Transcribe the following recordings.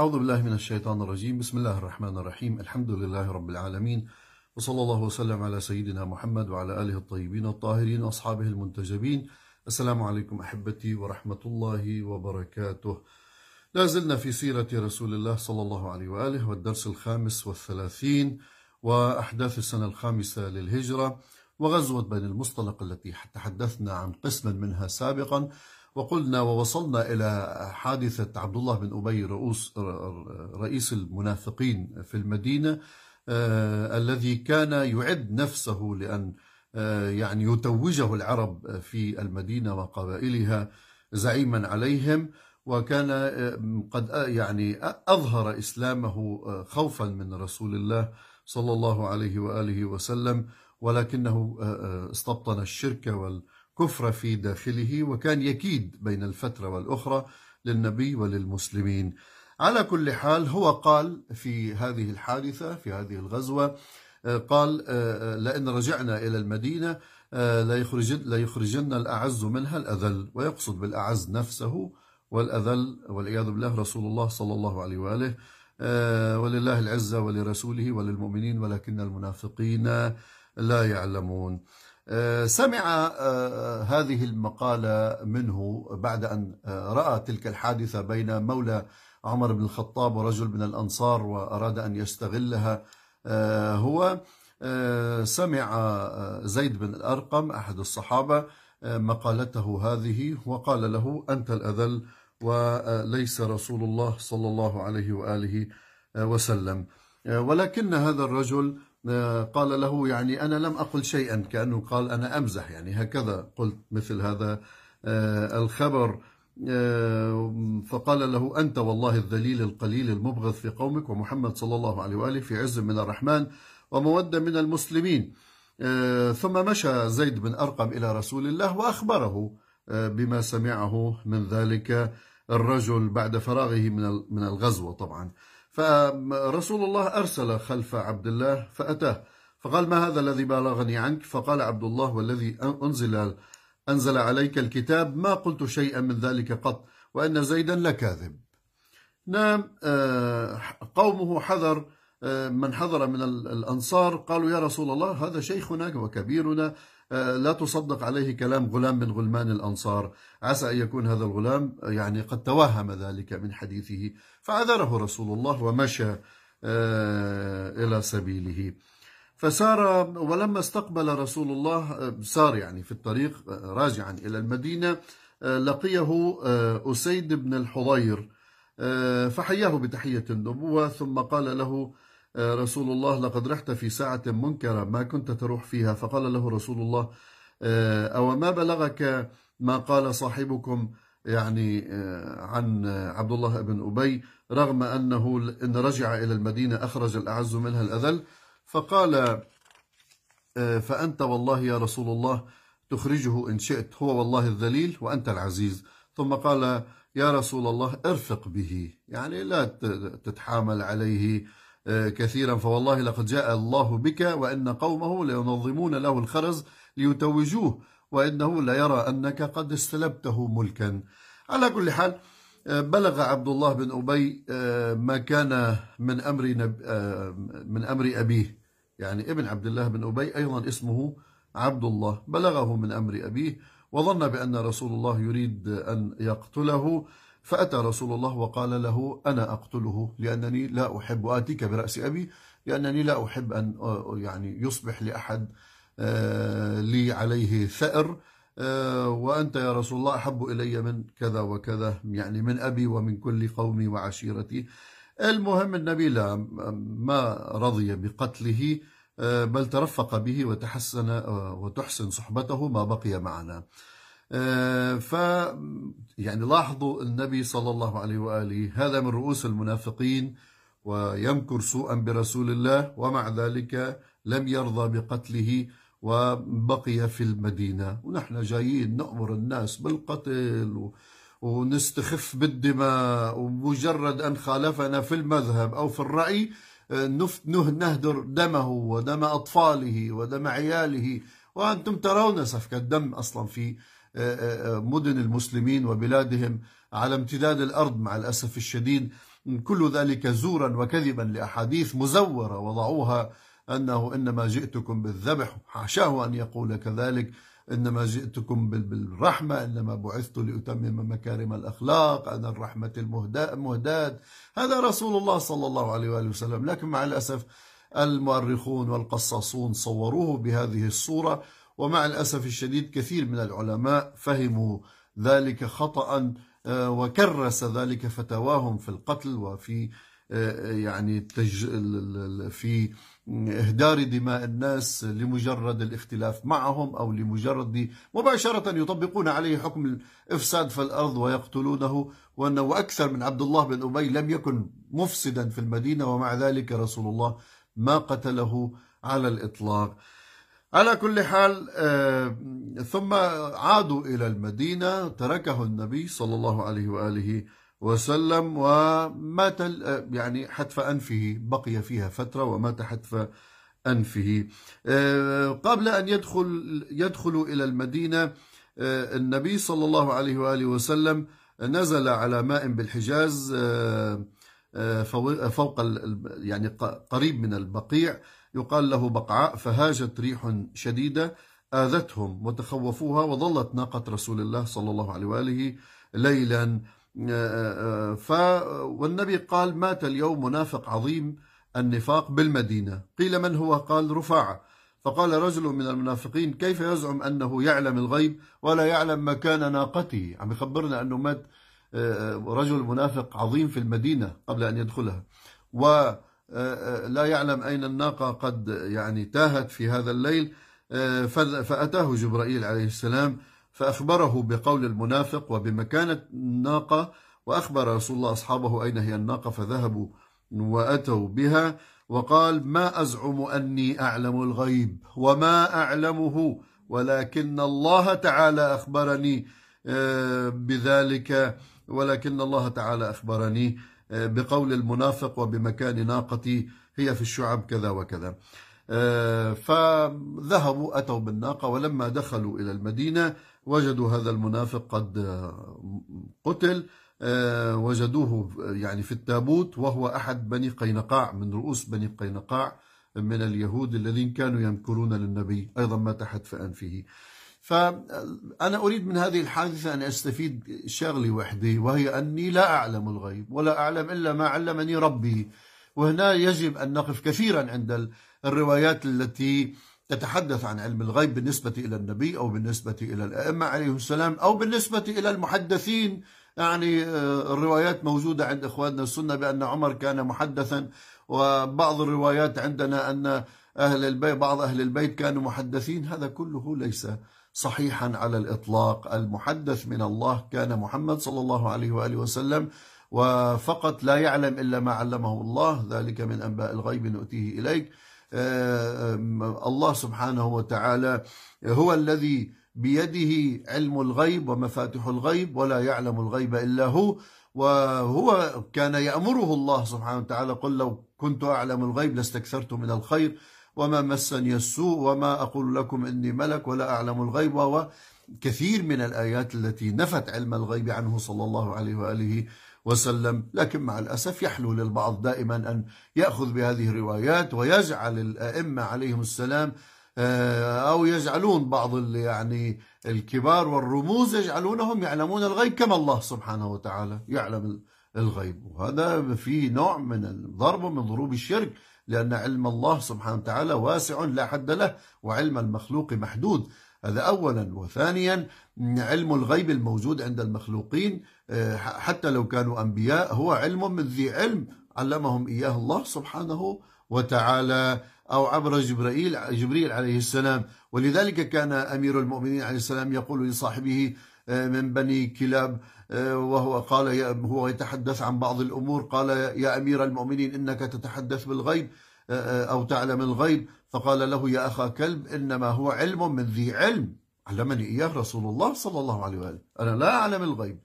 أعوذ بالله من الشيطان الرجيم. بسم الله الرحمن الرحيم. الحمد لله رب العالمين. وصلى الله وسلم على سيدنا محمد وعلى آله الطيبين الطاهرين وأصحابه المنتجبين. السلام عليكم أحبتي ورحمة الله وبركاته. لا زلنا في سيرة رسول الله صلى الله عليه وآله والدرس الخامس والثلاثين وأحداث السنة الخامسة للهجرة وغزوة بين المصطلق التي تحدثنا عن قسما منها سابقا. وقلنا ووصلنا إلى حادثة عبد الله بن أبي رؤوس رئيس المنافقين في المدينة آه الذي كان يعد نفسه لأن آه يعني يتوجه العرب في المدينة وقبائلها زعيما عليهم وكان آه، قد يعني أظهر إسلامه خوفا من رسول الله صلى الله عليه وآله وسلم ولكنه استبطن الشرك وال كفر في داخله وكان يكيد بين الفترة والأخرى للنبي وللمسلمين. على كل حال هو قال في هذه الحادثة في هذه الغزوة آه، قال آه، آه، لئن رجعنا إلى المدينة لا يخرجن الأعز منها الأذل ويقصد بالأعز نفسه والأذل والعياذ بالله رسول الله صلى الله عليه وآله ولله العزة ولرسوله وللمؤمنين ولكن المنافقين لا يعلمون. سمع آه، هذه المقالة منه بعد أن آه، رأى تلك الحادثة بين مولى عمر بن الخطاب ورجل من الأنصار وأراد أن يستغلها. هو سمع زيد بن الأرقم أحد الصحابة مقالته هذه وقال له أنت الأذل وليس رسول الله صلى الله عليه وآله وسلم. ولكن هذا الرجل آه، قال له يعني أنا لم أقل شيئا كأنه قال أنا أمزح يعني هكذا قلت مثل هذا آه، الخبر. آه، فقال له أنت والله الذليل القليل المبغض في قومك ومحمد صلى الله عليه وآله في عز من الرحمن ومودة من المسلمين. ثم مشى زيد بن أرقم إلى رسول الله وأخبره بما سمعه من ذلك الرجل بعد فراغه من الغزوة طبعا. فرسول الله أرسل خلف عبد الله فأتاه. فقال ما هذا الذي بلغني عنك؟ فقال عبد الله والذي أنزل أنزل عليك الكتاب ما قلت شيئا من ذلك قط وأن زيدا لكاذب. نعم آه، قومه حذر آه، من حضر من الأنصار قالوا يا رسول الله هذا شيخنا وكبيرنا لا تصدق عليه كلام غلام من غلمان الأنصار. عسى أن يكون هذا الغلام يعني قد توهم ذلك من حديثه فعذره رسول الله ومشى آه، إلى سبيله. فسار ولما استقبل رسول الله آه، سار يعني في الطريق راجعا إلى المدينة لقيه أسيد بن الحضير فحياه بتحية النبوة ثم قال له آه، رسول الله لقد رحت في ساعة منكرة ما كنت تروح فيها. فقال له رسول الله آه، أو ما بلغك ما قال صاحبكم يعني آه، عن عبد الله بن أبي رغم أنه إن رجع إلى المدينة أخرج الأعز منها الأذل؟ فقال فأنت والله يا رسول الله تخرجه إن شئت هو والله الذليل وأنت العزيز. ثم قال يا رسول الله ارفق به. يعني لا تتحامل عليه آه، كثيرا فوالله لقد جاء الله بك وإن قومه لينظمون له الخرز ليتوجوه وإنه ليرى أنك قد استلبته ملكا. على كل حال آه، بلغ عبد الله بن أبي آه، ما كان من أمر من أمر أبيه يعني ابن عبد الله بن أبي أيضا اسمه عبد الله. بلغه من أمر أبيه وظن بأن رسول الله يريد أن يقتله. فأتى رسول الله وقال له أنا أقتله لأنني لا أحب آتيك برأس أبي لأنني لا أحب أن يعني يصبح لأحد آه، لي عليه ثأر آه، وأنت يا رسول الله أحب إلي من كذا وكذا يعني من أبي ومن كل قومي وعشيرتي. المهم النبي لا ما رضي بقتله آه، بل ترفق به وتحسن وتحسن صحبته ما بقي معنا. آه، ف يعني لاحظوا النبي صلى الله عليه وآله هذا من رؤوس المنافقين ويمكر سوءا برسول الله ومع ذلك لم يرضى بقتله وبقي في المدينة. ونحن جايين نأمر الناس بالقتل ونستخف بالدماء ومجرد أن خالفنا في المذهب أو في الرأي آه، نهدر دمه ودم أطفاله ودم عياله. وأنتم ترون سفك الدم أصلا في مدن المسلمين وبلادهم على امتداد الأرض مع الأسف الشديد. كل ذلك زورا وكذبا لأحاديث مزورة وضعوها أنه إنما جئتكم بالذبح حاشاه أن يقول كذلك إنما جئتكم بالرحمة إنما بعثت لأتمم مكارم الأخلاق أنا الرحمة المهداد. هذا رسول الله صلى الله عليه وآله وسلم. لكن مع الأسف المؤرخون والقصاصون صوروه بهذه الصورة. ومع الأسف الشديد كثير من العلماء فهموا ذلك خطأ آه، وكرس ذلك فتواهم في القتل وفي آه، يعني في إهدار دماء الناس لمجرد الاختلاف معهم أو لمجرد مباشرة يطبقون عليه حكم الإفساد في الأرض ويقتلونه وأنه أكثر من عبد الله بن أبي لم يكن مفسدا في المدينة ومع ذلك رسول الله ما قتله على الإطلاق. على كل حال آه، ثم عادوا إلى المدينة تركه النبي صلى الله عليه وآله وسلم ومات يعني حتف أنفه بقي فيها فترة ومات حتف أنفه. آه، قبل أن يدخل يدخل إلى المدينة آه، النبي صلى الله عليه وآله وسلم نزل على ماء بالحجاز فوق يعني قريب من البقيع. يقال له بقعاء فهاجت ريح شديدة آذتهم وتخوفوها وظلت ناقة رسول الله صلى الله عليه وآله ليلا. ف والنبي قال مات اليوم منافق عظيم النفاق بالمدينة. قيل من هو؟ قال رفاعة. فقال رجل من المنافقين كيف يزعم أنه يعلم الغيب ولا يعلم مكان ناقته؟ عم يخبرنا أنه مات رجل منافق عظيم في المدينة قبل أن يدخلها. و لا يعلم أين الناقة قد يعني تاهت في هذا الليل. فأتاه جبرائيل عليه السلام فأخبره بقول المنافق وبمكانة الناقة وأخبر رسول الله أصحابه أين هي الناقة فذهبوا وأتوا بها وقال ما أزعم أني أعلم الغيب وما أعلمه ولكن الله تعالى أخبرني بذلك ولكن الله تعالى أخبرني. بقول المنافق وبمكان ناقتي هي في الشعب كذا وكذا. آه، فذهبوا أتوا بالناقة ولما دخلوا إلى المدينة وجدوا هذا المنافق قد قتل. آه، وجدوه يعني في التابوت وهو أحد بني قينقاع من رؤوس بني قينقاع من اليهود الذين كانوا يمكرون للنبي أيضا ما تحت في أنفه فأنا أريد من هذه الحادثة أن أستفيد شغلة وحدة وهي أني لا أعلم الغيب ولا أعلم إلا ما علمني ربي. وهنا يجب أن نقف كثيرا عند الروايات التي تتحدث عن علم الغيب بالنسبة إلى النبي أو بالنسبة إلى الأئمة عليه السلام أو بالنسبة إلى المحدثين. يعني آه، الروايات موجودة عند إخواننا السنة بأن عمر كان محدثا وبعض الروايات عندنا أن أهل البيت بعض أهل البيت كانوا محدثين. هذا كله ليس صحيحا على الإطلاق. المحدث من الله كان محمد صلى الله عليه وآله وسلم وفقط لا يعلم إلا ما علمه الله ذلك من أنباء الغيب نؤتيه إليك. آه، الله سبحانه وتعالى هو الذي بيده علم الغيب ومفاتح الغيب ولا يعلم الغيب إلا هو وهو كان يأمره الله سبحانه وتعالى قل لو كنت أعلم الغيب لاستكثرت من الخير. وما مسني السوء وما أقول لكم إني ملك ولا أعلم الغيب وكثير من الآيات التي نفت علم الغيب عنه صلى الله عليه وآله وسلم لكن مع الأسف يحلو للبعض دائما أن يأخذ بهذه الروايات ويجعل الأئمة عليهم السلام آه، أو يجعلون بعض يعني الكبار والرموز يجعلونهم يعلمون الغيب كما الله سبحانه وتعالى يعلم الغيب. وهذا فيه نوع من الضرب من ضروب الشرك لأن علم الله سبحانه وتعالى واسع لا حد له وعلم المخلوق محدود. هذا أولا. وثانيا علم الغيب الموجود عند المخلوقين آه، حتى لو كانوا أنبياء هو علم من ذي علم علمهم إياه الله سبحانه وتعالى أو عبر جبريل جبريل عليه السلام. ولذلك كان أمير المؤمنين عليه السلام يقول لصاحبه من بني كلاب آه، وهو قال هو يتحدث عن بعض الأمور قال يا أمير المؤمنين إنك تتحدث بالغيب آه، أو تعلم الغيب. فقال له يا أخا كلب إنما هو علم من ذي علم. علمني إياه رسول الله صلى الله عليه وآله. أنا لا أعلم الغيب.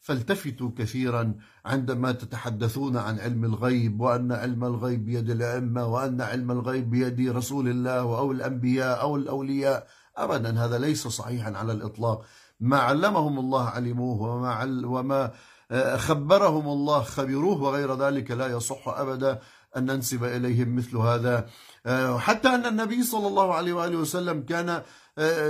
فالتفتوا كثيرا عندما تتحدثون عن علم الغيب وأن علم الغيب بيد الأئمة وأن علم الغيب بيد رسول الله أو الأنبياء أو الأولياء. أبدا هذا ليس صحيحا على الإطلاق. ما علمهم الله علموه وما, عل وما خبرهم الله خبروه وغير ذلك لا يصح أبدا أن ننسب إليهم مثل هذا. حتى أن النبي صلى الله عليه وآله وسلم كان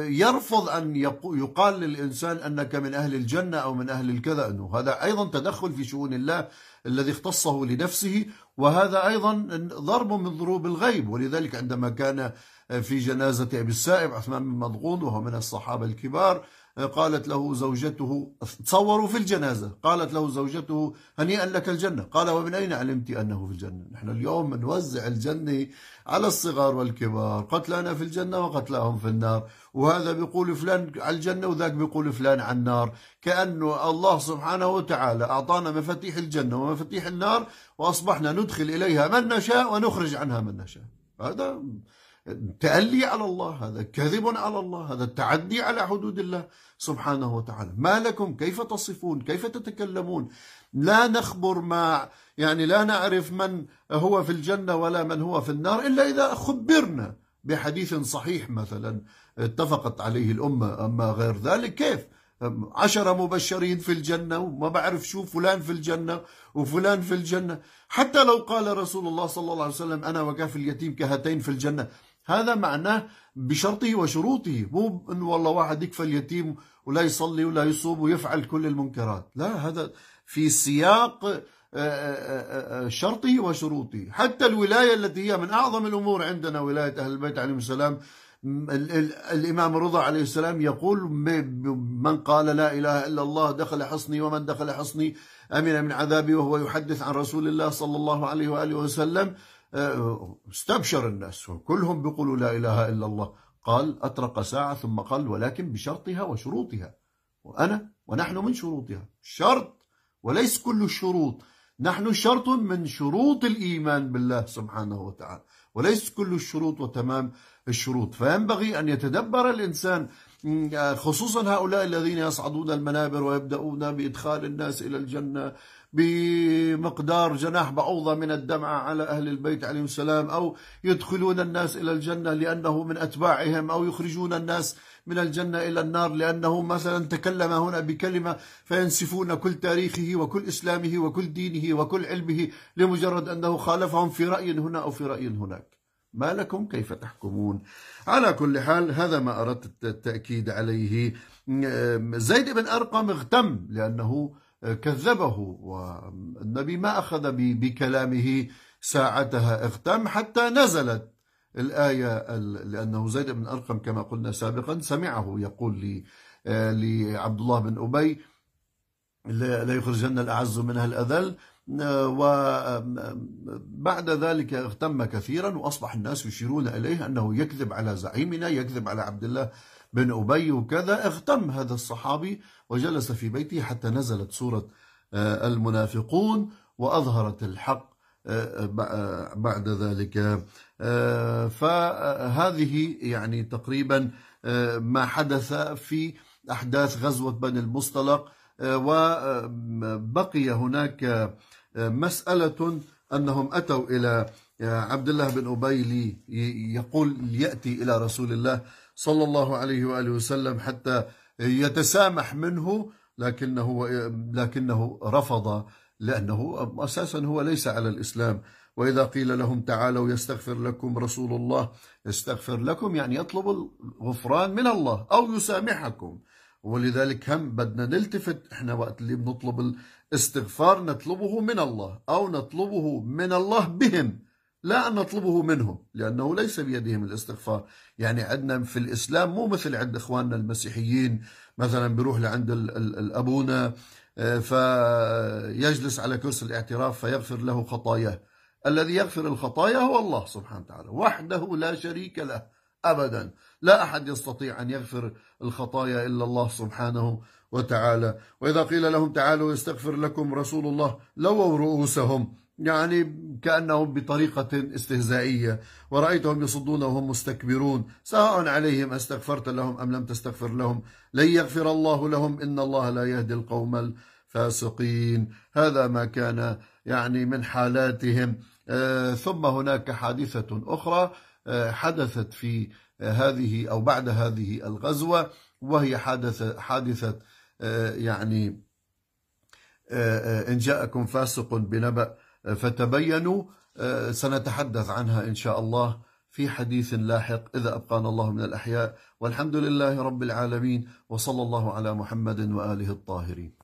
يرفض أن يقال للإنسان أنك من أهل الجنة أو من أهل الكذا. أنه هذا أيضا تدخل في شؤون الله الذي اختصه لنفسه وهذا أيضا ضرب من ضروب الغيب. ولذلك عندما كان في جنازة أبي السائب عثمان بن مضغون وهو من الصحابة الكبار قالت له زوجته تصوروا في الجنازة قالت له زوجته هنيئا لك الجنة. قال ومن أين علمت أنه في الجنة؟ نحن اليوم نوزع الجنة على الصغار والكبار قتلانا في الجنة وقتلاهم في النار. وهذا بيقول فلان على الجنة وذاك بيقول فلان على النار. كأنه الله سبحانه وتعالى أعطانا مفاتيح الجنة ومفاتيح النار وأصبحنا ندخل إليها من نشاء ونخرج عنها من نشاء. هذا تألي على الله هذا كذب على الله هذا التعدي على حدود الله سبحانه وتعالى. ما لكم؟ كيف تصفون؟ كيف تتكلمون؟ لا نخبر ما يعني لا نعرف من هو في الجنة ولا من هو في النار إلا إذا خبرنا بحديث صحيح مثلا اتفقت عليه الأمة أما غير ذلك كيف؟ عشرة مبشرين في الجنة وما بعرف شو فلان في الجنة وفلان في الجنة. حتى لو قال رسول الله صلى الله عليه وسلم أنا وكاف اليتيم كهاتين في الجنة هذا معناه بشرطه وشروطه. مو إنه والله واحد يكفى اليتيم ولا يصلي ولا يصوم ويفعل كل المنكرات. لا هذا في سياق آه، آه، آه، شرطه وشروطه. حتى الولاية التي هي من أعظم الأمور عندنا ولاية أهل البيت عليهم السلام الإمام رضا عليه السلام يقول من قال لا إله إلا الله دخل حصني ومن دخل حصني أمن من عذابي وهو يحدث عن رسول الله صلى الله عليه وآله وسلم. استبشر الناس وكلهم بيقولوا لا إله إلا الله. قال أطرق ساعة ثم قال ولكن بشرطها وشروطها. وأنا ونحن من شروطها. شرط وليس كل الشروط. نحن شرط من شروط الإيمان بالله سبحانه وتعالى. وليس كل الشروط وتمام الشروط. فينبغي أن يتدبر الإنسان خصوصا هؤلاء الذين يصعدون المنابر ويبدأون بإدخال الناس إلى الجنة. بمقدار جناح بعوضة من الدمعة على أهل البيت عليهم السلام أو يدخلون الناس إلى الجنة لأنه من أتباعهم أو يخرجون الناس من الجنة إلى النار لأنه مثلا تكلم هنا بكلمة فينسفون كل تاريخه وكل إسلامه وكل دينه وكل علمه لمجرد أنه خالفهم في رأي هنا أو في رأي هناك. ما لكم كيف تحكمون؟ على كل حال هذا ما أردت التأكيد عليه. زيد بن أرقم اغتم لأنه كذبه والنبي ما أخذ بكلامه ساعتها اغتم حتى نزلت الآية لأنه زيد بن أرقم كما قلنا سابقا سمعه يقول لعبد الله بن أبي لا يخرجن الأعز منها الأذل وبعد ذلك اغتم كثيرا وأصبح الناس يشيرون إليه أنه يكذب على زعيمنا يكذب على عبد الله بن أبي وكذا اغتم هذا الصحابي وجلس في بيته حتى نزلت سورة آه، المنافقون وأظهرت الحق آه، آه، بعد ذلك. فهذه يعني تقريبا ما حدث في أحداث غزوة بني المصطلق وبقي هناك مسألة أنهم أتوا إلى عبد الله بن أبي لي يقول يأتي إلى رسول الله صلى الله عليه وآله وسلم حتى يتسامح منه لكنه لكنه رفض لأنه أساسا هو ليس على الإسلام. وإذا قيل لهم تعالوا يستغفر لكم رسول الله يستغفر لكم يعني يطلب الغفران من الله أو يسامحكم. ولذلك هم بدنا نلتفت إحنا وقت اللي بنطلب الاستغفار نطلبه من الله أو نطلبه من الله بهم. لا أن نطلبه منهم لأنه ليس بيدهم الاستغفار. يعني عندنا في الإسلام مو مثل عند إخواننا المسيحيين مثلا بيروح لعند الأبونا آه، فيجلس على كرسي الاعتراف فيغفر له خطاياه. الذي يغفر الخطايا هو الله سبحانه وتعالى وحده لا شريك له أبدا. لا أحد يستطيع أن يغفر الخطايا إلا الله سبحانه وتعالى. وإذا قيل لهم تعالوا يستغفر لكم رسول الله لووا رؤوسهم. يعني كأنهم بطريقة استهزائية ورأيتهم يصدون وهم مستكبرون. سواء عليهم أستغفرت لهم أم لم تستغفر لهم لن يغفر الله لهم إن الله لا يهدي القوم الفاسقين. هذا ما كان يعني من حالاتهم. آه ثم هناك حادثة أخرى آه حدثت في هذه أو بعد هذه الغزوة وهي حادثة, حادثة آه يعني إن جاءكم فاسق بنبأ. فتبينوا سنتحدث عنها إن شاء الله في حديث لاحق إذا أبقانا الله من الأحياء والحمد لله رب العالمين وصلى الله على محمد وآله الطاهرين.